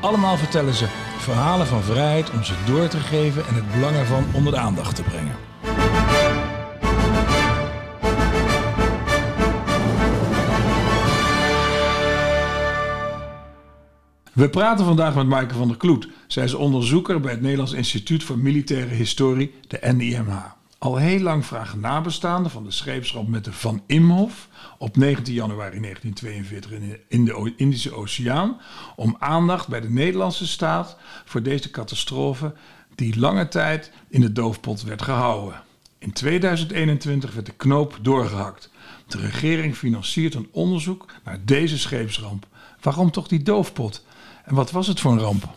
Allemaal vertellen ze verhalen van vrijheid om ze door te geven en het belang ervan onder de aandacht te brengen. We praten vandaag met Maaike van der Kloet. Zij is onderzoeker bij het Nederlands Instituut voor Militaire Historie, de NIMH. Al heel lang vragen nabestaanden van de scheepsramp met de Van Imhof op 19 januari 1942 in de Indische Oceaan om aandacht bij de Nederlandse staat voor deze catastrofe die lange tijd in de doofpot werd gehouden. In 2021 werd de knoop doorgehakt. De regering financiert een onderzoek naar deze scheepsramp. Waarom toch die doofpot? En wat was het voor een ramp?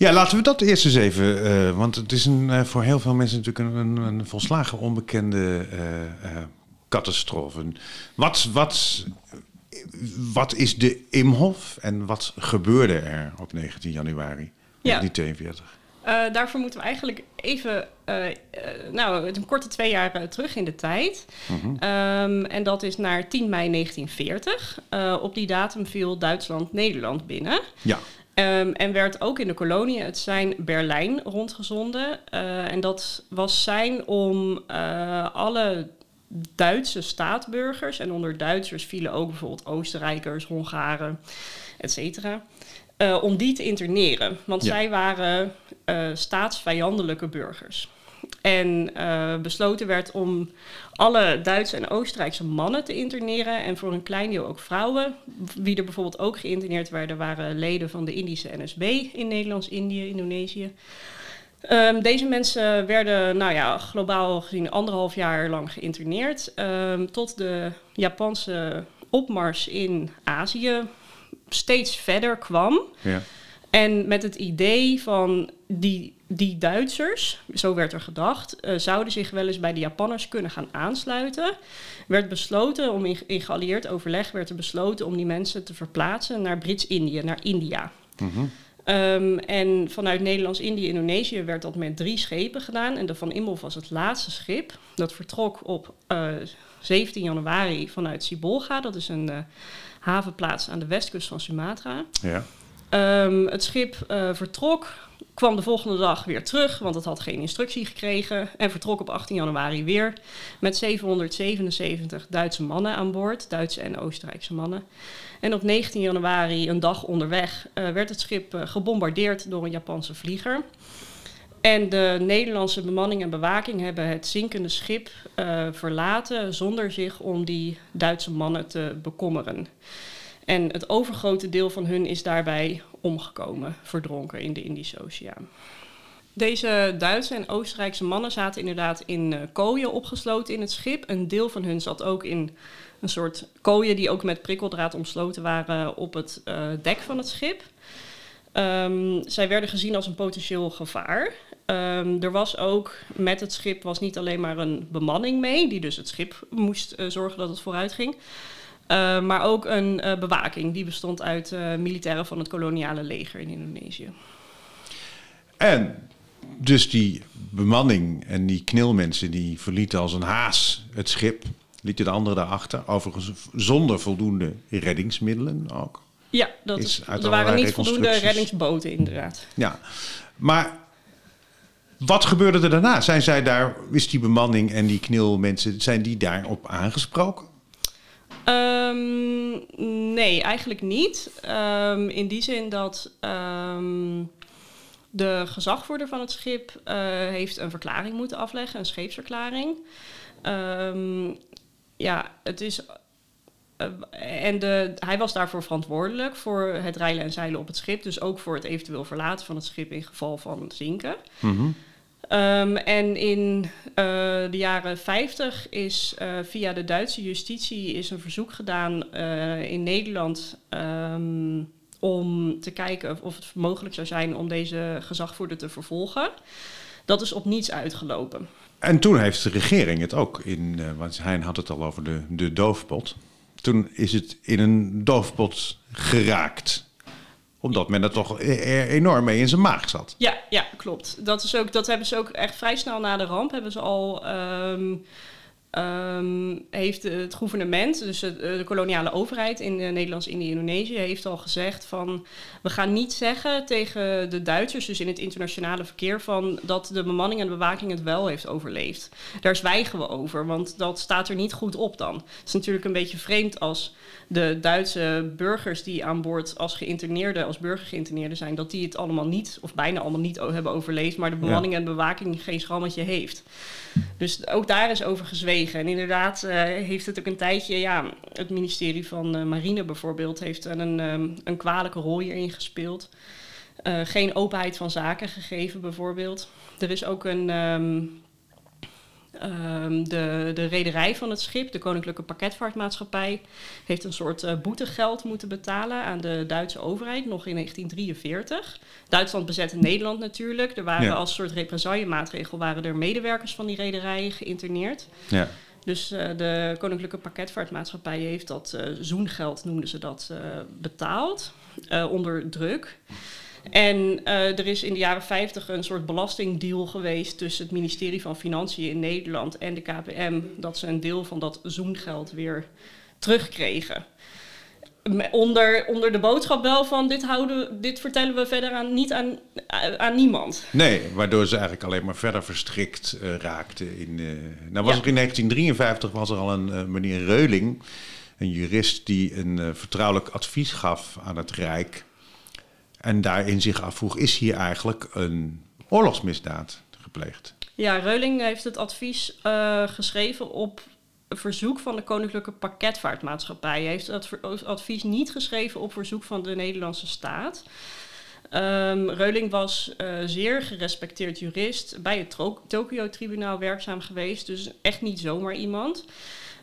Ja, laten we dat eerst eens even. Uh, want het is een, uh, voor heel veel mensen natuurlijk een, een, een volslagen onbekende uh, catastrofe. Wat, wat, wat is de Imhof en wat gebeurde er op 19 januari ja. 1942? Uh, daarvoor moeten we eigenlijk even, nou, een korte twee jaar terug in de tijd. -hmm. um, en dat is naar 10 mei 1940. op die datum viel Duitsland Nederland binnen. Ja. Um, en werd ook in de kolonie het zijn Berlijn rondgezonden. en dat was zijn om alle Duitse staatsburgers, en onder Duitsers vielen ook bijvoorbeeld Oostenrijkers, Hongaren, et cetera. Uh, om die te interneren. Want ja. zij waren staatsvijandelijke burgers. En uh, besloten werd om alle Duitse en Oostenrijkse mannen te interneren. En voor een klein deel ook vrouwen. Wie er bijvoorbeeld ook geïnterneerd werden, waren leden van de Indische NSB in Nederlands-Indië, Indonesië. Um, deze mensen werden, nou ja, globaal gezien anderhalf jaar lang geïnterneerd. Um, tot de Japanse opmars in Azië steeds verder kwam. Ja. En met het idee van die, die Duitsers, zo werd er gedacht, uh, zouden zich wel eens bij de Japanners kunnen gaan aansluiten. Werd besloten, om in, in geallieerd overleg werd er besloten om die mensen te verplaatsen naar Brits-Indië, naar India. Mm -hmm. Um, en vanuit Nederlands-Indië, Indonesië werd dat met drie schepen gedaan. En de Van Imhof was het laatste schip. Dat vertrok op uh, 17 januari vanuit Sibolga. Dat is een uh, havenplaats aan de westkust van Sumatra. Ja. Um, het schip uh, vertrok, kwam de volgende dag weer terug, want het had geen instructie gekregen. En vertrok op 18 januari weer met 777 Duitse mannen aan boord, Duitse en Oostenrijkse mannen. En op 19 januari, een dag onderweg, uh, werd het schip uh, gebombardeerd door een Japanse vlieger. En de Nederlandse bemanning en bewaking hebben het zinkende schip verlaten zonder zich om die Duitse mannen te bekommeren. En het overgrote deel van hun is daarbij omgekomen, verdronken in de Indische Oceaan. Deze Duitse en Oostenrijkse mannen zaten inderdaad in uh, kooien opgesloten in het schip. Een deel van hun zat ook in een soort kooien die ook met prikkeldraad omsloten waren op het uh, dek van het schip. Um, zij werden gezien als een potentieel gevaar. Um, er was ook met het schip was niet alleen maar een bemanning mee, die dus het schip moest uh, zorgen dat het vooruit ging. Uh, maar ook een uh, bewaking die bestond uit uh, militairen van het koloniale leger in Indonesië. En dus die bemanning en die knilmensen die verlieten als een haas het schip, lieten de anderen daarachter, overigens zonder voldoende reddingsmiddelen ook. Ja, dat is, er waren niet voldoende reddingsboten inderdaad. Ja, maar wat gebeurde er daarna? Zijn zij daar, is die bemanning en die knilmensen, zijn die daarop aangesproken? Um, nee, eigenlijk niet. Um, in die zin dat um, de gezagvoerder van het schip uh, heeft een verklaring moeten afleggen, een scheepsverklaring. ja, het is. Uh, en de, hij was daarvoor verantwoordelijk voor het rijlen en zeilen op het schip. Dus ook voor het eventueel verlaten van het schip in geval van zinken. -hmm. Um, en in uh, de jaren 50 is uh, via de Duitse justitie is een verzoek gedaan uh, in Nederland um, om te kijken of, het mogelijk zou zijn om deze gezagvoerder te vervolgen. Dat is op niets uitgelopen. En toen heeft de regering het ook in, want Hein had het al over de, de doofpot. Toen is het in een doofpot geraakt omdat men er toch er enorm mee in zijn maag zat. Ja, ja klopt. Dat, is ook, dat hebben ze ook echt vrij snel na de ramp hebben ze al um, Um, heeft het gouvernement, dus de koloniale overheid in Nederlands-Indië Indonesië, heeft al gezegd van we gaan niet zeggen tegen de Duitsers, dus in het internationale verkeer, van dat de bemanning en de bewaking het wel heeft overleefd. Daar zwijgen we over, want dat staat er niet goed op dan. Het is natuurlijk een beetje vreemd als de Duitse burgers die aan boord als geïnterneerden, als burger geïnterneerden zijn, dat die het allemaal niet, of bijna allemaal niet hebben overleefd, maar de bemanning en bewaking geen schrammetje heeft. Dus ook daar is over gezwegen. En inderdaad uh, heeft het ook een tijdje, ja, het ministerie van uh, Marine bijvoorbeeld heeft een, um, een kwalijke rol hierin gespeeld. Uh, geen openheid van zaken gegeven bijvoorbeeld. Er is ook een, um, Um, de, de rederij van het schip, de Koninklijke Pakketvaartmaatschappij, heeft een soort uh, boetegeld moeten betalen aan de Duitse overheid nog in 1943. Duitsland bezette Nederland natuurlijk. Er waren Ja. als soort represaillemaatregel waren er medewerkers van die rederijen geïnterneerd. Ja. Dus eh, de Koninklijke Pakketvaartmaatschappij heeft dat eh, zoengeld, noemden ze dat, betaald onder druk. En eh, er is in de jaren 50 een soort belastingdeal geweest tussen het ministerie van Financiën in Nederland en de KPM, dat ze een deel van dat zoengeld weer terugkregen. Onder, onder de boodschap wel van dit, houden, dit vertellen we verder aan, niet aan, aan niemand. Nee, waardoor ze eigenlijk alleen maar verder verstrikt eh, raakten. In, eh, nou was Ja. er in 1953 was er al een eh, meneer Reuling, een jurist die een eh, vertrouwelijk advies gaf aan het Rijk. En daarin zich afvroeg, is hier eigenlijk een oorlogsmisdaad gepleegd? Ja, Reuling heeft het advies eh, geschreven op verzoek van de Koninklijke Pakketvaartmaatschappij. Hij heeft het advies niet geschreven op verzoek van de Nederlandse staat. Ehm, Reuling was eh, zeer gerespecteerd jurist, bij het Tokio-tribunaal werkzaam geweest, dus echt niet zomaar iemand.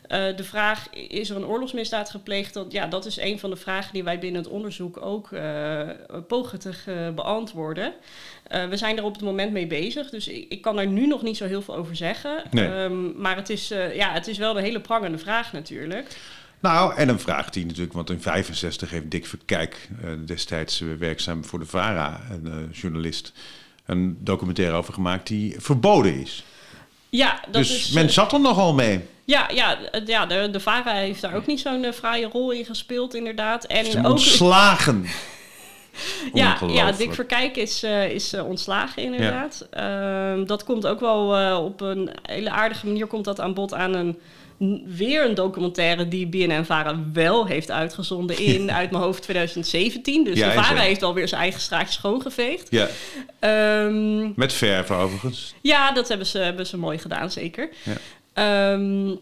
Eh, de vraag, is er een oorlogsmisdaad gepleegd? Dat, ja, dat is een van de vragen die wij binnen het onderzoek ook eh, pogen te ge- beantwoorden. Eh, we zijn er op het moment mee bezig, dus ik, ik kan daar nu nog niet zo heel veel over zeggen. Nee. Ehm, maar het is, eh, ja, het is wel een hele prangende vraag natuurlijk. Nou, en een vraag die natuurlijk, want in 65 heeft Dick Verkijk, eh, destijds eh, werkzaam voor de VARA, een eh, journalist, een documentaire over gemaakt die verboden is. Ja, dat dus is, men eh, zat er nogal mee. ja, ja, ja de, de VARA heeft daar ook niet zo'n eh, fraaie rol in gespeeld inderdaad. En Ze ook, ontslagen. Ja, ja. Dick Verkijk is, eh, is ontslagen inderdaad. Ehm, dat komt ook wel op een hele aardige manier komt dat aan bod aan een weer een documentaire die BNN-Vara wel heeft uitgezonden in, uit mijn hoofd, 2017. Dus Ja, de Vara heeft alweer zijn eigen straatje schoongeveegd. Ja, Ehm, met verf overigens. ja, dat hebben ze, hebben ze mooi gedaan, zeker. Ja. Ehm,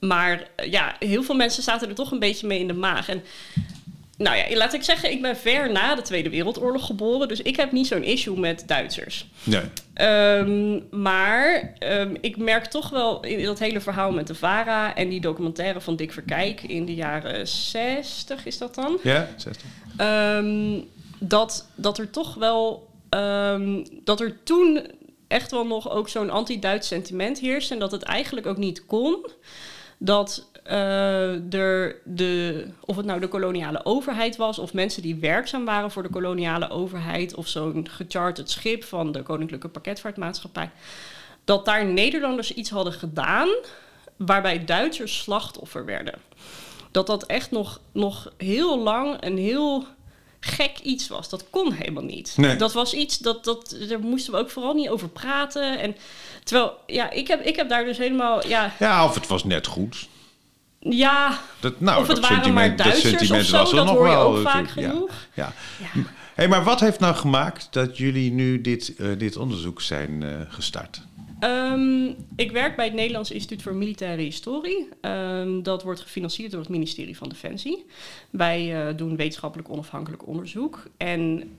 maar ja, heel veel mensen zaten er toch een beetje mee in de maag. En nou ja, laat ik zeggen, ik ben ver na de Tweede Wereldoorlog geboren. Dus ik heb niet zo'n issue met Duitsers. Nee. Ehm, maar ehm, ik merk toch wel in dat hele verhaal met de VARA... en die documentaire van Dick Verkijk in de jaren 60 is dat dan... Ja, 60. Ehm, dat, dat er toch wel. dat er toen echt wel nog ook zo'n anti-Duits sentiment heerst. En dat het eigenlijk ook niet kon. Dat eh, er de. Of het nou de koloniale overheid was. of mensen die werkzaam waren voor de koloniale overheid. of zo'n gecharterd schip van de Koninklijke Pakketvaartmaatschappij. dat daar Nederlanders iets hadden gedaan. waarbij Duitsers slachtoffer werden dat dat echt nog, nog heel lang een heel gek iets was. Dat kon helemaal niet. Nee. Dat was iets, dat, dat, daar moesten we ook vooral niet over praten. En terwijl, ja, ik heb, ik heb daar dus helemaal, ja, Ja, of het was net goed. Ja Dat, nou, of het dat waren sentiment, maar Duitsers dat sentiment of zo, was er dat nog hoor je wel. ook vaak. Ja, genoeg. Ja. Ja. Hey, maar wat heeft nou gemaakt dat jullie nu dit, eh, dit onderzoek zijn eh, gestart? Ehm, ik werk bij het Nederlands Instituut voor Militaire Historie. Ehm, dat wordt gefinancierd door het ministerie van Defensie. Wij eh, doen wetenschappelijk onafhankelijk onderzoek. En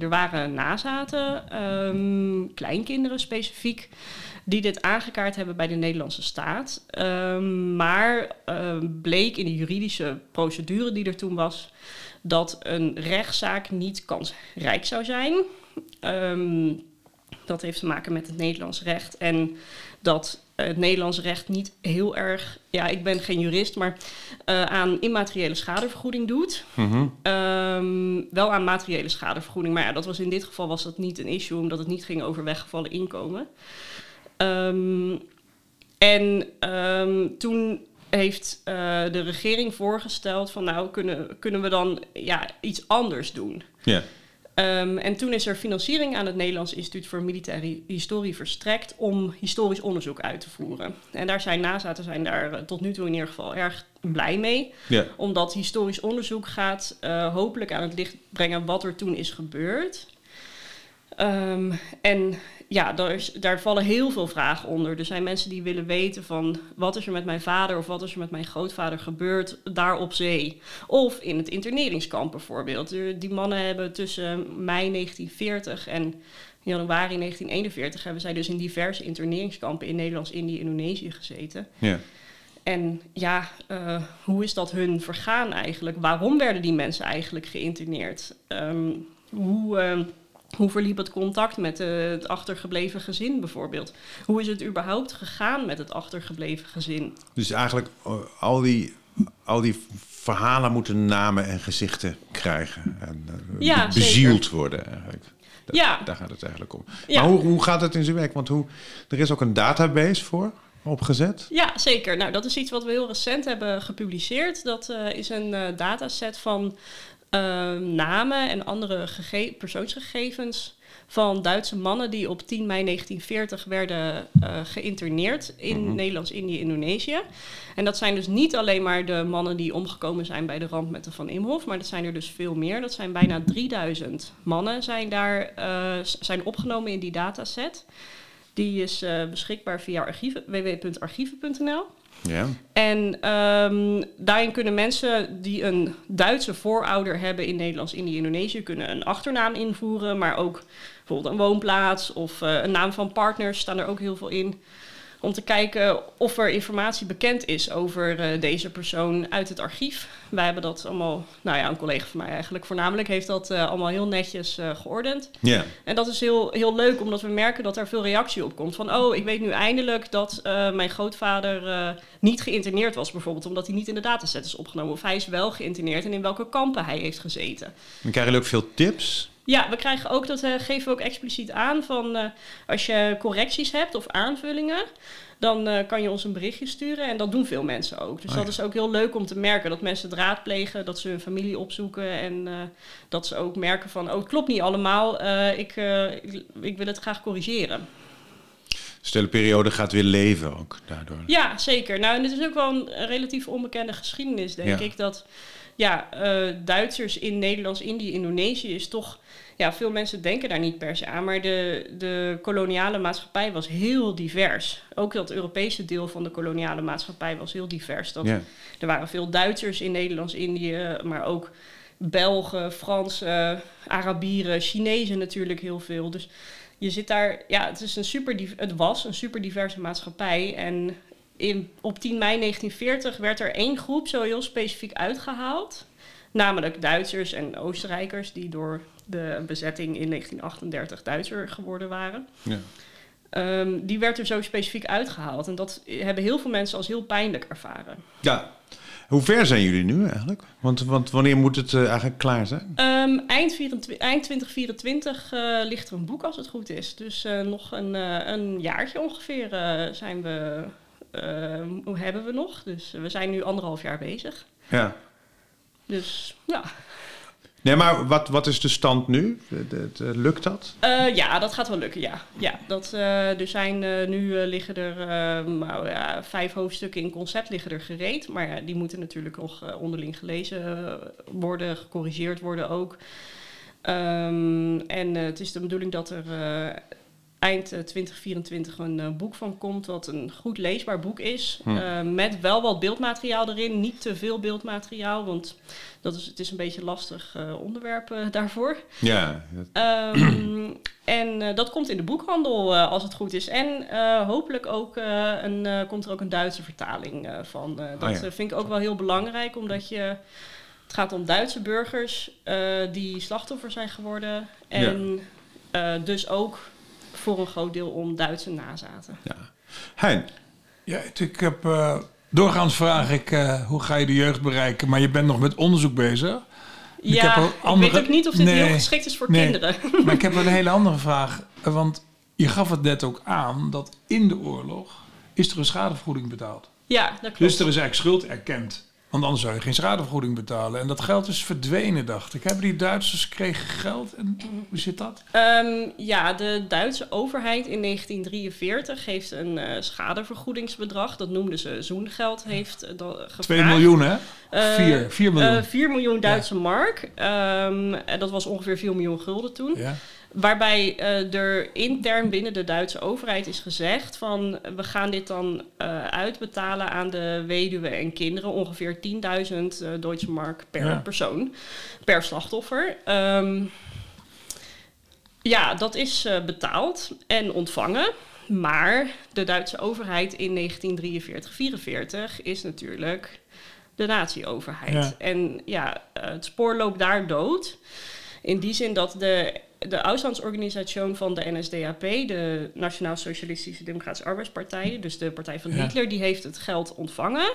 er waren nazaten, ehm, kleinkinderen specifiek, die dit aangekaart hebben bij de Nederlandse staat. Ehm, maar ehm, bleek in de juridische procedure die er toen was, dat een rechtszaak niet kansrijk zou zijn. Ehm Dat heeft te maken met het Nederlands recht. En dat het Nederlands recht niet heel erg, ja, ik ben geen jurist, maar uh, aan immateriële schadevergoeding doet. Mhm. Wel aan materiële schadevergoeding. Maar ja, dat was in dit geval was dat niet een issue, omdat het niet ging over weggevallen inkomen. Ehm, en ehm, toen heeft uh, de regering voorgesteld van nou kunnen, kunnen we dan ja, iets anders doen. Ja. Um, en toen is er financiering aan het Nederlands Instituut voor Militaire Historie verstrekt om historisch onderzoek uit te voeren. En daar zijn nazaten zijn daar uh, tot nu toe in ieder geval erg blij mee. Ja. Omdat historisch onderzoek gaat uh, hopelijk aan het licht brengen wat er toen is gebeurd. Um, en ja, daar, is, daar, vallen heel veel vragen onder. Er zijn mensen die willen weten van wat is er met mijn vader of wat is er met mijn grootvader gebeurd daar op zee. Of in het interneringskamp bijvoorbeeld. Die mannen hebben tussen mei 1940 en januari 1941 hebben zij dus in diverse interneringskampen in Nederlands-Indië, Indonesië gezeten. Ja. En ja, uh, hoe is dat hun vergaan eigenlijk? Waarom werden die mensen eigenlijk geïnterneerd? Um, hoe... Uh, hoe verliep het contact met uh, het achtergebleven gezin bijvoorbeeld? Hoe is het überhaupt gegaan met het achtergebleven gezin? Dus eigenlijk uh, al, die, al die verhalen moeten namen en gezichten krijgen. En uh, ja, bezield zeker. worden eigenlijk. Ja. Daar gaat het eigenlijk om. Ja. Maar hoe, hoe gaat het in zijn werk? Want hoe, er is ook een database voor opgezet. Ja, zeker. Nou, dat is iets wat we heel recent hebben gepubliceerd. Dat uh, is een uh, dataset van uh, namen en andere persoonsgegevens van Duitse mannen die op 10 mei 1940 werden uh, geïnterneerd in Mhm. Nederlands-Indië, Indonesië. En dat zijn dus niet alleen maar de mannen die omgekomen zijn bij de ramp met de Van Imhoff, maar dat zijn er dus veel meer. Dat zijn bijna 3000 mannen zijn daar uh, zijn opgenomen in die dataset. Die is uh, beschikbaar via archieven, www.archieven.nl. Ja. En um, daarin kunnen mensen die een Duitse voorouder hebben in Nederlands-Indië, Indonesië, kunnen een achternaam invoeren, maar ook bijvoorbeeld een woonplaats of uh, een naam van partners staan er ook heel veel in. Om te kijken of er informatie bekend is over uh, deze persoon uit het archief. Wij hebben dat allemaal, nou ja, een collega van mij eigenlijk voornamelijk heeft dat uh, allemaal heel netjes uh, geordend. Ja. En dat is heel, heel leuk, omdat we merken dat er veel reactie op komt. Van, oh, ik weet nu eindelijk dat uh, mijn grootvader niet geïnterneerd was, bijvoorbeeld, omdat hij niet in de dataset is opgenomen. Of hij is wel geïnterneerd en in welke kampen hij heeft gezeten. Dan krijgen ook veel tips? Ja, we krijgen ook, dat geven we ook expliciet aan, van als je correcties hebt of aanvullingen, dan uh, kan je ons een berichtje sturen. En dat doen veel mensen ook. Dus Oh, dat is ook heel leuk om te merken, dat mensen het raadplegen, dat ze hun familie opzoeken en dat ze ook merken van, oh, het klopt niet allemaal, ik, ik, ik wil het graag corrigeren. Dus de hele periode gaat weer leven ook daardoor. Ja, zeker. Nou, en het is ook wel een relatief onbekende geschiedenis, denk Ja. ik. Dat ja, uh, Duitsers in Nederlands, Indië, Indonesië is toch... Ja, veel mensen denken daar niet per se aan, maar de, de koloniale maatschappij was heel divers. Ook dat Europese deel van de koloniale maatschappij was heel divers. Dat. Er waren veel Duitsers in Nederlands, Indië, maar ook Belgen, Fransen, Arabieren, Chinezen natuurlijk heel veel. Dus je zit daar, ja, het, is een super, het was een super diverse maatschappij. En in, op 10 mei 1940 werd er één groep zo heel specifiek uitgehaald. Namelijk Duitsers en Oostenrijkers, die door de bezetting in 1938 Duitser geworden waren. Ja. Um, die werd er zo specifiek uitgehaald. En dat hebben heel veel mensen als heel pijnlijk ervaren. ja. Hoe ver zijn jullie nu eigenlijk? Want, want wanneer moet het uh, eigenlijk klaar zijn? Um, eind, 24, eind 2024 uh, ligt er een boek als het goed is. Dus uh, nog een, een jaartje ongeveer zijn we, hebben we nog. Dus we zijn nu anderhalf jaar bezig. Ja. Dus ja. Nee, maar wat, wat is de stand nu? De, de, de, lukt dat? Uh, ja, dat gaat wel lukken, ja. ja dat, uh, er zijn uh, nu liggen er nou, ja, vijf hoofdstukken in concept liggen er gereed. Maar ja, die moeten natuurlijk nog onderling gelezen worden, gecorrigeerd worden ook. Um, en het is de bedoeling dat er eind 2024 een uh, boek van komt, wat een goed leesbaar boek is. Hm. Uh, met wel wat beeldmateriaal erin, niet te veel beeldmateriaal, want dat is, het is een beetje lastig uh, onderwerp daarvoor. Ja. Um, en dat komt in de boekhandel als het goed is. En hopelijk ook een, komt er ook een Duitse vertaling van. dat oh ja. vind ik ook wel heel belangrijk, omdat je. Het gaat om Duitse burgers die slachtoffer zijn geworden. En dus ook voor een groot deel om Duitse nazaten. Ja. Hein, Ja, ik heb eh, doorgaans vraag ik eh, hoe ga je de jeugd bereiken, maar je bent nog met onderzoek bezig. Ik ja, heb ook ik andere- weet ook niet of dit Nee, heel geschikt is voor nee. kinderen. Maar ik heb wel een hele andere vraag, eh, want je gaf het net ook aan dat in de oorlog is er een schadevergoeding betaald. ja, dat klopt. Dus er is eigenlijk schuld erkend. Want anders zou je geen schadevergoeding betalen. En dat geld is verdwenen, dacht ik. Hebben die Duitsers kregen geld? En hoe zit dat? Ehm, ja, de Duitse overheid in 1943 heeft een eh, schadevergoedingsbedrag, dat noemden ze zoengeld, heeft eh, dat gevraagd. 2 miljoen, hè? Eh, Vier, vier miljoen. eh, 4 miljoen Duitse mark. Ehm, en dat was ongeveer 4 miljoen gulden toen. ja. Waarbij eh, er intern binnen de Duitse overheid is gezegd van we gaan dit dan eh, uitbetalen aan de weduwen en kinderen. Ongeveer 10.000 eh Duitse mark per Ja. persoon, per slachtoffer. Ehm, ja, dat is betaald en ontvangen. Maar de Duitse overheid in 1943-44 is natuurlijk de nazi-overheid. Ja. En ja, het spoor loopt daar dood. In die zin dat de, de uitlandsorganisatie van de NSDAP, de Nationaal Socialistische Democratische Arbeidspartij, dus de partij van Ja. Hitler, die heeft het geld ontvangen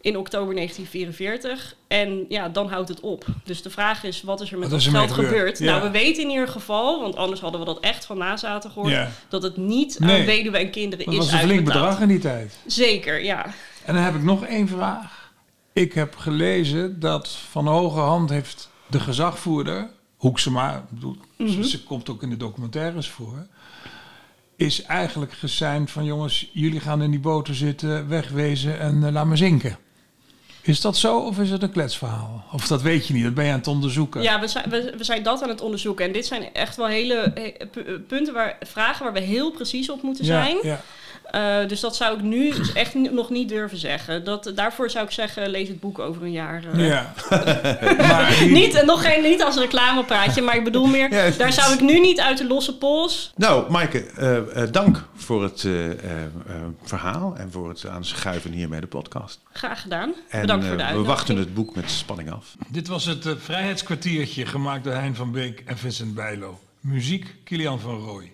in oktober 1944. En ja, dan houdt het op. Dus de vraag is, wat is er met dat is ermee geld gebeurd? Ja. Nou, we weten in ieder geval, want anders hadden we dat echt van nazaten gehoord, Ja. dat het niet Nee. aan weduwen en kinderen Dat is was een flink bedrag in die tijd. Zeker, ja. En dan heb ik nog één vraag. Ik heb gelezen dat van hoge hand heeft de gezagvoerder, Hoeksema, bedoel, ze, ze komt ook in de documentaires voor, is eigenlijk geseind van jongens, jullie gaan in die boten zitten, wegwezen en eh, laat maar zinken. Is dat zo of is het een kletsverhaal? Of dat weet je niet, dat ben je aan het onderzoeken. Ja, we zijn, we, we zijn dat aan het onderzoeken. En dit zijn echt wel hele eh, pu- punten, waar, vragen waar we heel precies op moeten Ja, zijn. ja. Eh, dus dat zou ik nu dus echt nog niet durven zeggen. Dat, daarvoor zou ik zeggen, lees het boek over een jaar. eh. ja. maar Niet, en nog geen, niet als reclamepraatje, maar ik bedoel meer... Ja, daar zou ik nu niet uit de losse pols... Nou, Maaike, eh, eh, dank voor het eh, eh, eh, verhaal en voor het aanschuiven hier bij de podcast. Graag gedaan. En Bedankt voor de eh, we uitnodiging. wachten het boek met spanning af. Dit was het Vrijheidskwartiertje, gemaakt door Hein van Beek en Vincent Bijlo. Muziek Kilian van Rooij.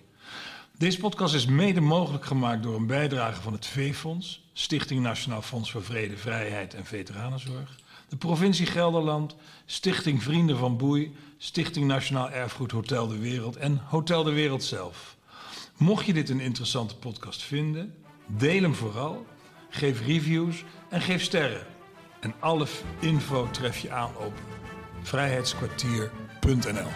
Deze podcast is mede mogelijk gemaakt door een bijdrage van het V-Fonds, Stichting Nationaal Fonds voor Vrede, Vrijheid en Veteranenzorg, de provincie Gelderland, Stichting Vrienden van Boei, Stichting Nationaal Erfgoed Hotel de Wereld en Hotel de Wereld zelf. Mocht je dit een interessante podcast vinden, deel hem vooral, geef reviews en geef sterren. En alle info tref je aan op vrijheidskwartier.nl.